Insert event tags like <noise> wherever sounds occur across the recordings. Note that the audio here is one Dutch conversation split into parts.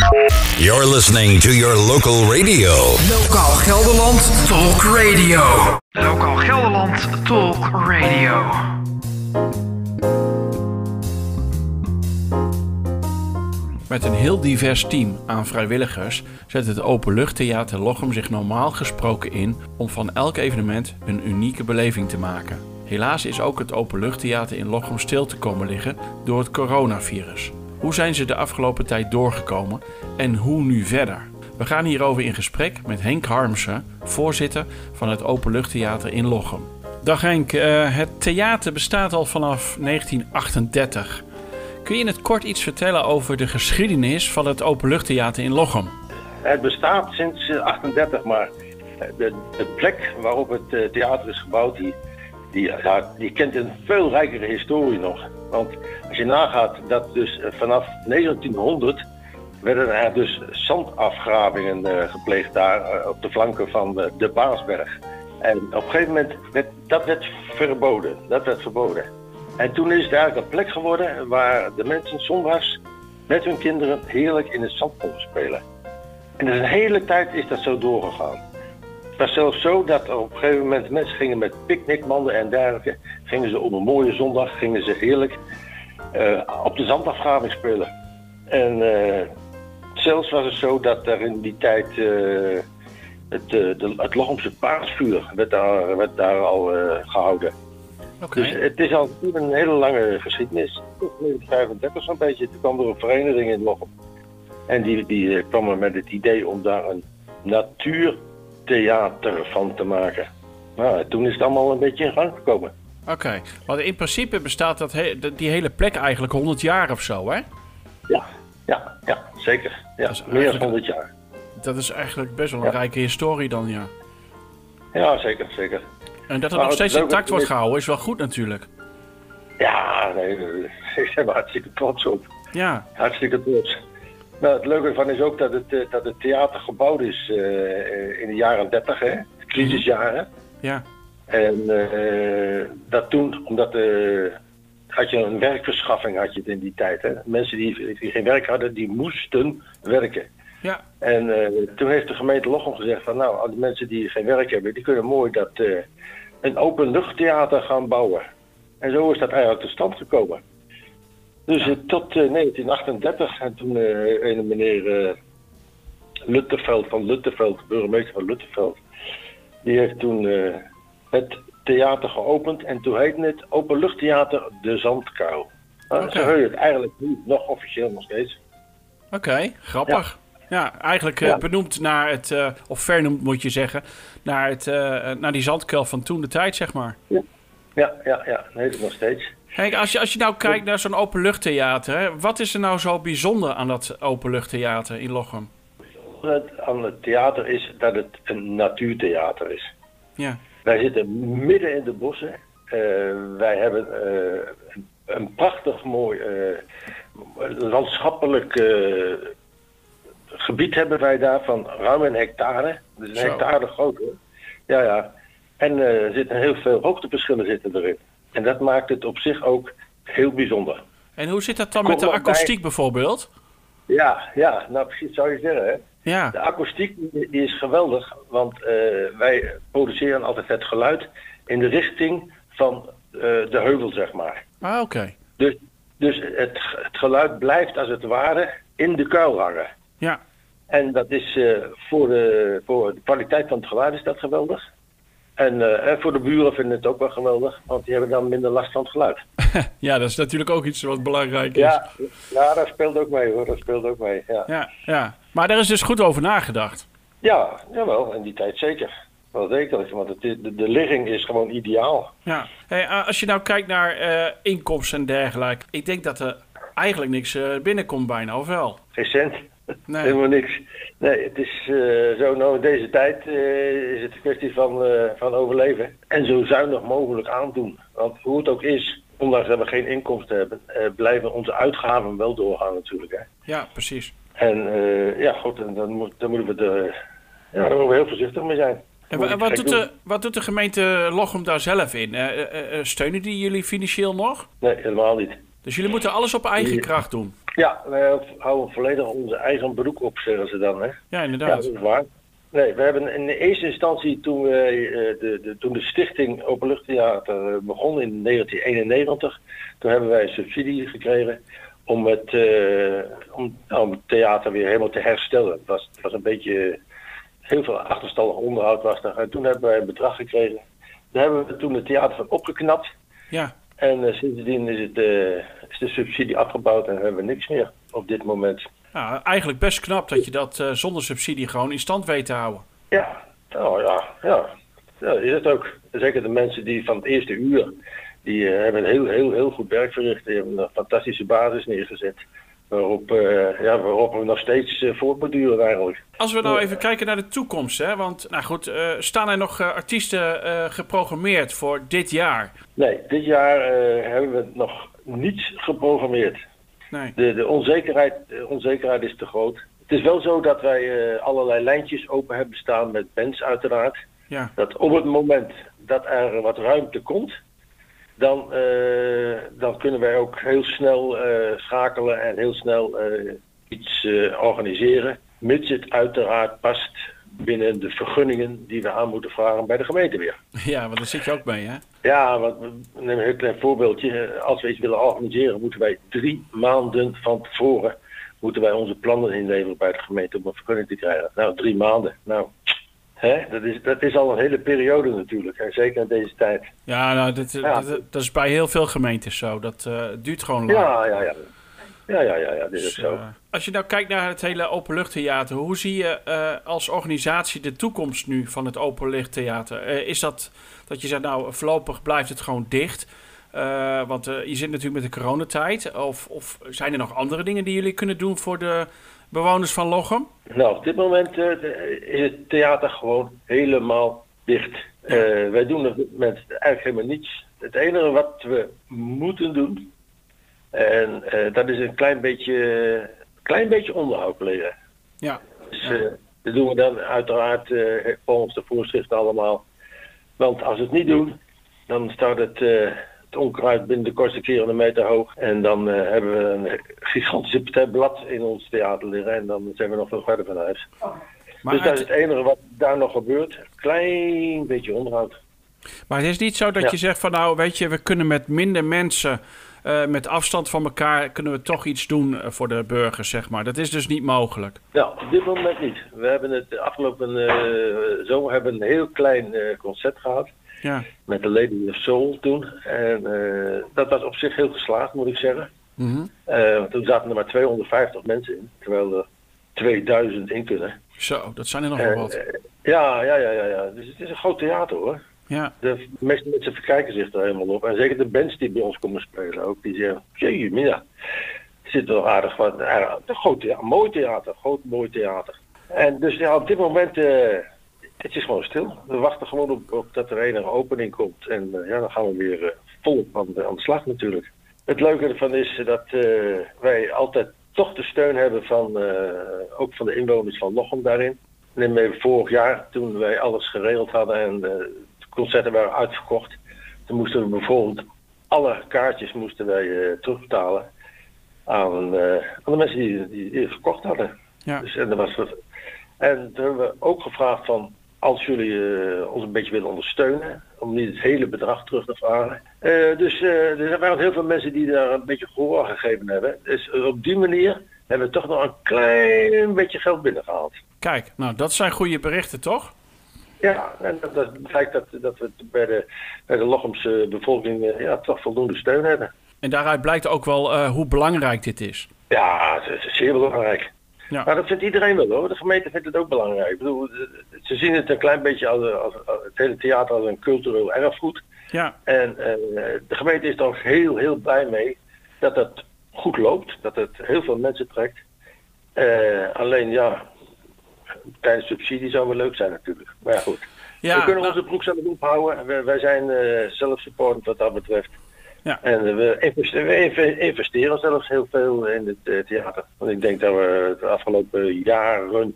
You're listening to your local radio. Lokaal Gelderland Talk Radio. Lokaal Gelderland Talk Radio. Met een heel divers team aan vrijwilligers zet het Openluchttheater Lochem zich normaal gesproken in om van elk evenement een unieke beleving te maken. Helaas is ook het Openluchttheater in Lochem stil te komen liggen door het coronavirus. Hoe zijn ze de afgelopen tijd doorgekomen en hoe nu verder? We gaan hierover in gesprek met Henk Harmsen, voorzitter van het Openluchttheater in Lochem. Dag Henk, eh, het theater bestaat al vanaf 1938. Kun je in het kort iets vertellen over de geschiedenis van het Openluchttheater in Lochem? Het bestaat sinds eh, 38, maar de, de plek waarop het eh, theater is gebouwd, die, die, ja, kent een veel rijkere historie nog. Want als je nagaat dat dus eh, vanaf 1900 werden er dus zandafgravingen eh, gepleegd daar eh, op de flanken van de, de Baasberg. En op een gegeven moment werd dat werd verboden. Dat werd verboden. En toen is het eigenlijk een plek geworden waar de mensen zondags met hun kinderen heerlijk in het zand konden spelen. En dus een hele tijd is dat zo doorgegaan. Het was zelfs zo dat er op een gegeven moment mensen gingen met picknickmanden en dergelijke. Gingen ze op een mooie zondag gingen ze heerlijk eh, op de zandafgraving spelen. En eh, zelfs was het zo dat er in die tijd eh, het, de, het Lochemse paasvuur werd daar, werd daar al eh, gehouden. Dus het is al een hele lange geschiedenis. Tot 1935 zo'n beetje. Toen kwam er een vereniging in Lochem. En die, die kwam er met het idee om daar een natuurtheater van te maken. Nou, toen is het allemaal een beetje in gang gekomen. Oké, want in principe bestaat dat he- die hele plek eigenlijk 100 jaar of zo, hè? Ja, ja, ja, zeker. Ja, meer dan eigenlijk- 100 jaar. Dat is eigenlijk best wel een Ja. rijke historie dan, ja. Ja, zeker, zeker. En dat het Maar nog steeds intact wordt gehouden is wel goed natuurlijk. Ja, nee, <laughs> ik ben hartstikke trots op. Ja, Hartstikke trots. Nou, het leuke ervan is ook dat het, eh, dat het theater gebouwd is eh, in de jaren 30, hè, de crisisjaren. ja, En eh, dat toen, omdat eh, had je een werkverschaffing had je het in die tijd. Hè? Mensen die, die geen werk hadden, die moesten werken. ja. En eh, toen heeft de gemeente Lochem gezegd van nou, al die mensen die geen werk hebben, die kunnen mooi dat eh, een openluchttheater gaan bouwen. En zo is dat eigenlijk tot stand gekomen. Dus eh, tot eh, 1938 en toen eh een meneer eh Lutteveld van Lutteveld, burgemeester van Lutteveld, die heeft toen eh, het theater geopend en toen heette het Openluchttheater De Zandkuil. Nou, Oké. Zo heet het eigenlijk nu nog officieel nog steeds. Oké, grappig. Ja, eigenlijk eh, Ja. benoemd naar het, eh, of vernoemd moet je zeggen, naar, het, eh, naar die zandkuil van toen de tijd, zeg maar. Ja, ja, ja, dat heet het nog steeds. Kijk, als je, als je nou kijkt naar zo'n openluchttheater, hè, wat is er nou zo bijzonder aan dat openluchttheater in Lochem? Het aan het theater is dat het een natuurtheater is. Ja, Wij zitten midden in de bossen. Eh, wij hebben eh, een, prachtig mooi eh, landschappelijk gebied hebben wij daar van ruim een hectare. Dus een Zo. hectare groot hoor. Ja, ja. En er zitten heel veel hoogteverschillen zitten erin. En dat maakt het op zich ook heel bijzonder. en hoe zit dat dan met de bij- akoestiek bijvoorbeeld? Ja, ja, nou precies zou je zeggen hè. Ja, De akoestiek die is geweldig, want eh, wij produceren altijd het geluid in de richting van eh, de heuvel, zeg maar. ah, oké. Dus, dus het, het geluid blijft als het ware in de kuil hangen. Ja, En dat is eh, voor, de, voor de kwaliteit van het geluid is dat geweldig. En, eh, en voor de buren vinden het ook wel geweldig, want die hebben dan minder last van het geluid. <laughs> ja, dat is natuurlijk ook iets wat belangrijk is. Ja, ja dat speelt ook mee hoor, dat speelt ook mee. Ja, ja, ja. Maar daar is dus goed over nagedacht. ja jawel, in die tijd zeker. Wel zeker, want het is, de, de ligging is gewoon ideaal. Ja. Hey, als je nou kijkt naar eh, inkomsten en dergelijke, ik denk dat er eigenlijk niks eh, binnenkomt bijna, of wel? Geen cent. Nee. Helemaal niks. Nee, het is eh, zo, nou in deze tijd eh, is het een kwestie van, eh, van overleven. En zo zuinig mogelijk aandoen. Want hoe het ook is, ondanks dat we geen inkomsten hebben, blijven onze uitgaven wel doorgaan natuurlijk. Hè. Ja, precies. En ja, goed, en dan, moet, dan moeten we er, ja, daar moeten we heel voorzichtig mee zijn. En wat doet, de, wat doet de gemeente Lochem daar zelf in? Steunen die jullie financieel nog? Nee, helemaal niet. Dus jullie moeten alles op eigen Ja. kracht doen. Ja, wij houden volledig onze eigen broek op, zeggen ze dan. Hè? Ja, Ja, inderdaad. dat is waar. Nee, we hebben in de eerste instantie toen, we, eh, de, de, toen de stichting Openluchttheater eh, begon in 1991, toen hebben wij een subsidie gekregen om het, eh, om, om het theater weer helemaal te herstellen. Het was, het was een beetje, heel veel achterstallig onderhoud was er. En toen hebben wij een bedrag gekregen. Daar hebben we toen het theater van opgeknapt. Ja, En eh, sindsdien is, het, eh, is de subsidie afgebouwd en hebben we niks meer op dit moment. nou, eigenlijk best knap dat je dat eh, zonder subsidie gewoon in stand weet te houden. Ja, nou ja, ja. ja is het ook. Zeker de mensen die van het eerste uur, die hebben heel, heel, heel goed werk verricht. Die hebben een fantastische basis neergezet. Waarop, eh, ja, waarop we nog steeds uh, voortborduren eigenlijk. Als we nou even kijken naar de toekomst, hè? want nou goed, eh, staan er nog artiesten geprogrammeerd voor dit jaar? Nee, dit jaar hebben we nog niets geprogrammeerd. Nee. De, de onzekerheid, de onzekerheid is te groot. Het is wel zo dat wij allerlei lijntjes open hebben staan met bands uiteraard. Ja, dat op het moment dat er wat ruimte komt, dan, eh, dan kunnen wij ook heel snel eh, schakelen en heel snel eh, iets organiseren. Mits het uiteraard past binnen de vergunningen die we aan moeten vragen bij de gemeente weer. <laughs> ja want daar zit je ook mee, hè? Ja, want nemen een heel klein voorbeeldje. Als we iets willen organiseren, moeten wij drie maanden van tevoren moeten wij onze plannen inleveren bij de gemeente om een vergunning te krijgen. Nou, drie maanden. Nou, hè, dat, is, dat is al een hele periode natuurlijk. Zeker in deze tijd. Ja, nou, dat, Ja. dat, dat is bij heel veel gemeentes zo. Dat eh, duurt gewoon lang. Ja, ja, ja. Ja, ja, ja, ja, dit is Dus, zo. eh, als je nou kijkt naar het hele openluchttheater, hoe zie je eh, als organisatie de toekomst nu van het openluchttheater? Eh, is dat dat je zegt, nou voorlopig blijft het gewoon dicht? Eh, want eh, je zit natuurlijk met de coronatijd. Of, of zijn er nog andere dingen die jullie kunnen doen voor de bewoners van Lochem? Nou, op dit moment eh, is het theater gewoon helemaal dicht. Eh, wij doen op dit moment eigenlijk helemaal niets. Het enige wat we moeten doen, en eh, dat is een klein beetje, klein beetje onderhoud plegen. Ja. Dus dat doen we dan uiteraard volgens de voorschriften allemaal. Want als we het niet doen, dan staat het, het onkruid binnen de kortste keer een meter hoog. En dan eh, hebben we een gigantische partij blad in ons theater liggen. En dan zijn we nog veel verder van huis. Maar, dus dat is het, enige wat daar nog gebeurt. Klein beetje onderhoud. maar het is niet zo dat Ja. je zegt van nou, weet je, we kunnen met minder mensen, eh, met afstand van elkaar, kunnen we toch iets doen eh, voor de burgers, zeg maar. Dat is dus niet mogelijk. Nou, op dit moment niet. We hebben het afgelopen zomer hebben een heel klein concert gehad. Ja. Met de Lady of Soul toen. En eh, dat was op zich heel geslaagd, moet ik zeggen. Mhm. Eh, want toen zaten er maar 250 mensen in, terwijl er 2000 in kunnen. Zo, dat zijn er nog Eh, wel wat. ja, ja, ja, ja, ja. Dus het is een groot theater hoor. Ja. De meeste mensen verkijken zich er helemaal op. En zeker de bands die bij ons komen spelen ook, die zeggen, jee, mina, het zit wel aardig wat. Uh, een groot theater, mooi theater, groot mooi theater. En dus ja, op dit moment, eh, het is gewoon stil. We wachten gewoon op, op dat er een opening komt. En eh, ja, dan gaan we weer eh, volop aan de, aan de slag natuurlijk. Het leuke ervan is dat eh, wij altijd toch de steun hebben van, ook van de inwoners van Lochem daarin. Neem even vorig jaar, toen wij alles geregeld hadden en de concerten waren uitverkocht. Toen moesten we bijvoorbeeld alle kaartjes moesten wij terugbetalen aan, aan de mensen die, die, die het verkocht hadden. Ja. Dus, en, dat was, en toen hebben we ook gevraagd van, als jullie eh, ons een beetje willen ondersteunen, om niet het hele bedrag terug te vragen. Eh, dus eh, er waren heel veel mensen die daar een beetje gehoor aan gegeven hebben. Dus op die manier hebben we toch nog een klein beetje geld binnengehaald. Kijk, nou dat zijn goede berichten, toch? Ja, en dat, dat blijkt dat, dat we bij de, bij de Lochemse bevolking ja, toch voldoende steun hebben. En daaruit blijkt ook wel hoe belangrijk dit is. Ja, het is zeer belangrijk. Ja. Maar dat vindt iedereen wel hoor. De gemeente vindt het ook belangrijk. Ik bedoel, ze zien het een klein beetje als, als, als- het hele theater als een cultureel erfgoed. Ja, En eh, de gemeente is ook heel, heel blij mee dat het goed loopt. Dat het heel veel mensen trekt. Eh, alleen ja, kleine subsidie zou wel leuk zijn natuurlijk. Maar ja goed. ja we kunnen nou, onze broek zelf ophouden. Wij, wij zijn eh zelfsupportend wat dat betreft. Ja. En we investeren, we inve- investeren zelfs heel veel in het eh, theater. Want ik denk dat we de afgelopen jaren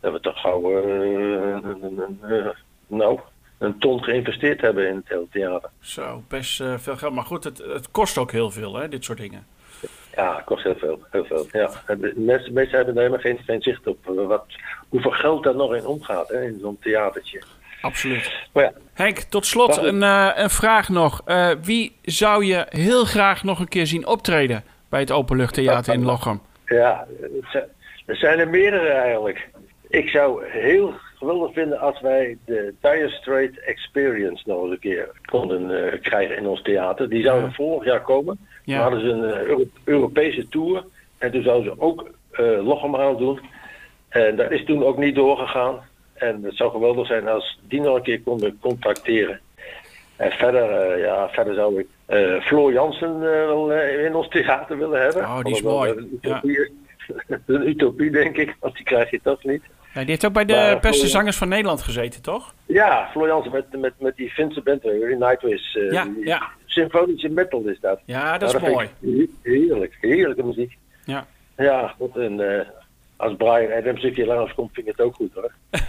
dat we toch gauw eh, nou, een ton geïnvesteerd hebben in het hele theater. zo, best eh, veel geld. Maar goed, het, het kost ook heel veel, hè, dit soort dingen. Ja, het kost heel veel. Heel veel. Ja. De mensen, mensen hebben er helemaal geen, geen zicht op wat, hoeveel geld daar nog in omgaat hè, in zo'n theatertje. Absoluut. Maar ja, Henk, tot slot een, eh, een vraag nog. Eh, wie zou je heel graag nog een keer zien optreden bij het Openluchttheater in Lochem? ja er zijn er meerdere eigenlijk. Ik zou heel geweldig vinden als wij de Dire Straits Experience nog eens een keer konden eh, krijgen in ons theater. Die zouden Ja. vorig jaar komen. Ja. Hadden ze een Euro- Europese tour. En toen zouden ze ook eh Lochem aan doen. En dat is toen ook niet doorgegaan. En het zou geweldig zijn als die nog een keer konden contacteren. En verder, eh, ja, verder zou ik eh, Floor Jansen eh, wel in ons theater willen hebben. Oh, die is mooi. Een utopie, <laughs> een utopie, denk ik, want die krijg je toch niet. Ja, die heeft ook bij de Maar, beste zangers van Nederland gezeten, toch? Ja, Floor Jansen met, met, met die band, eh, Nightwish. Ja, ja. Symfonische metal is dat. Ja, dat is Nou, mooi. Heerlijk, heerlijke muziek. Ja. Ja, goed, en als Brian Adams een keer langskomt, vind ik het ook goed hoor. <laughs>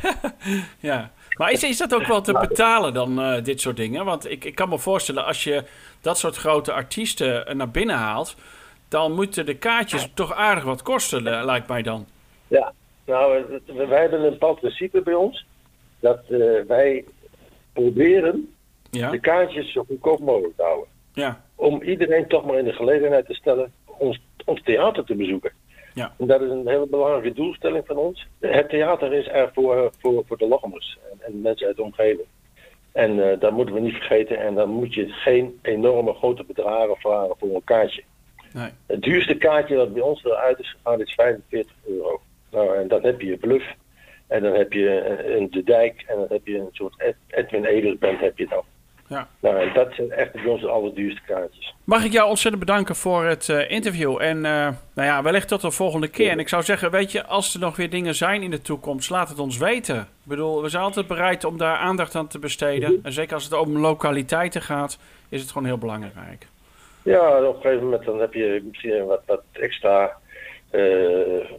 Ja. Maar is, is dat ook wel te betalen dan, eh, dit soort dingen? Want ik, ik kan me voorstellen, als je dat soort grote artiesten eh, naar binnen haalt... dan moeten de kaartjes toch aardig wat kosten, eh, lijkt mij dan. Ja, nou, we- wij hebben een bepaald principe bij ons. Dat wij proberen Ja? de kaartjes zo goedkoop mogelijk te houden. Ja. Om iedereen toch maar in de gelegenheid te stellen ons, ons theater te bezoeken. Ja. En dat is een hele belangrijke doelstelling van ons. Het theater is er voor, voor, voor de Lochemers en, en mensen uit de omgeving. En eh, dat moeten we niet vergeten. En dan moet je geen enorme grote bedragen vragen voor een kaartje. Nee. Het duurste kaartje dat bij ons eruit is gegaan is 45 euro. Nou, en dan heb je je bluff. En dan heb je een De Dijk. En dan heb je een soort Ed- Edwin Eders band heb je dan. Ja. Nou, dat zijn echt bij ons de allerduurste kaartjes. Mag ik jou ontzettend bedanken voor het eh, interview. En eh, nou ja, wellicht tot de volgende keer. En ik zou zeggen, weet je, als er nog weer dingen zijn in de toekomst, laat het ons weten. Ik bedoel, we zijn altijd bereid om daar aandacht aan te besteden. En zeker als het om lokaliteiten gaat, is het gewoon heel belangrijk. Ja, op een gegeven moment dan heb je misschien wat, wat extra eh,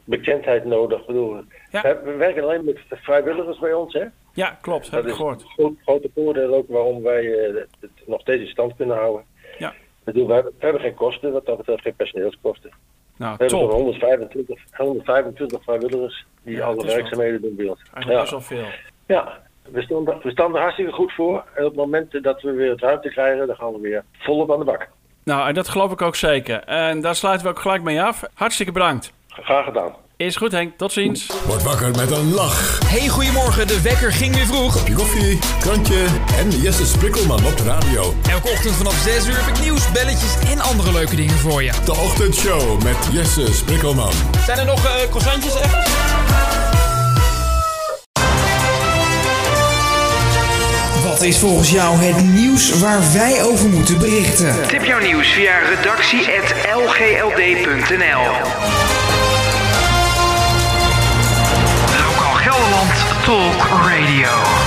bekendheid nodig. Ik bedoel, Ja. we werken alleen met vrijwilligers bij ons, hè? Ja, klopt, heb Dat ik is gehoord. een grote voordeel ook waarom wij eh, het nog steeds in stand kunnen houden. Ja. Ik bedoel, we hebben, we hebben geen kosten, wat dat betreft geen personeelskosten. Nou, We hebben zo'n top. 125, 125 vrijwilligers die Ja, alle werkzaamheden doen bij ons. Eigenlijk best Ja, wel veel. ja we, staan, we staan er hartstikke goed voor. En op het moment dat we weer het ruimte krijgen, dan gaan we weer volop aan de bak. Nou, en dat geloof ik ook zeker. En daar sluiten we ook gelijk mee af. Hartstikke bedankt. Graag gedaan. Is goed, Henk. Tot ziens. Word wakker met een lach. Hey, goedemorgen, de wekker ging weer vroeg. Kopje koffie, krantje en Jesse Sprikkelman op de radio. Elke ochtend vanaf 6 uur heb ik nieuws, belletjes en andere leuke dingen voor je. De ochtendshow met Jesse Sprikkelman. Zijn er nog uh, croissantjes echt? Wat is volgens jou het nieuws waar wij over moeten berichten? Tip jouw nieuws via redactie.lgld.nl Talk Radio.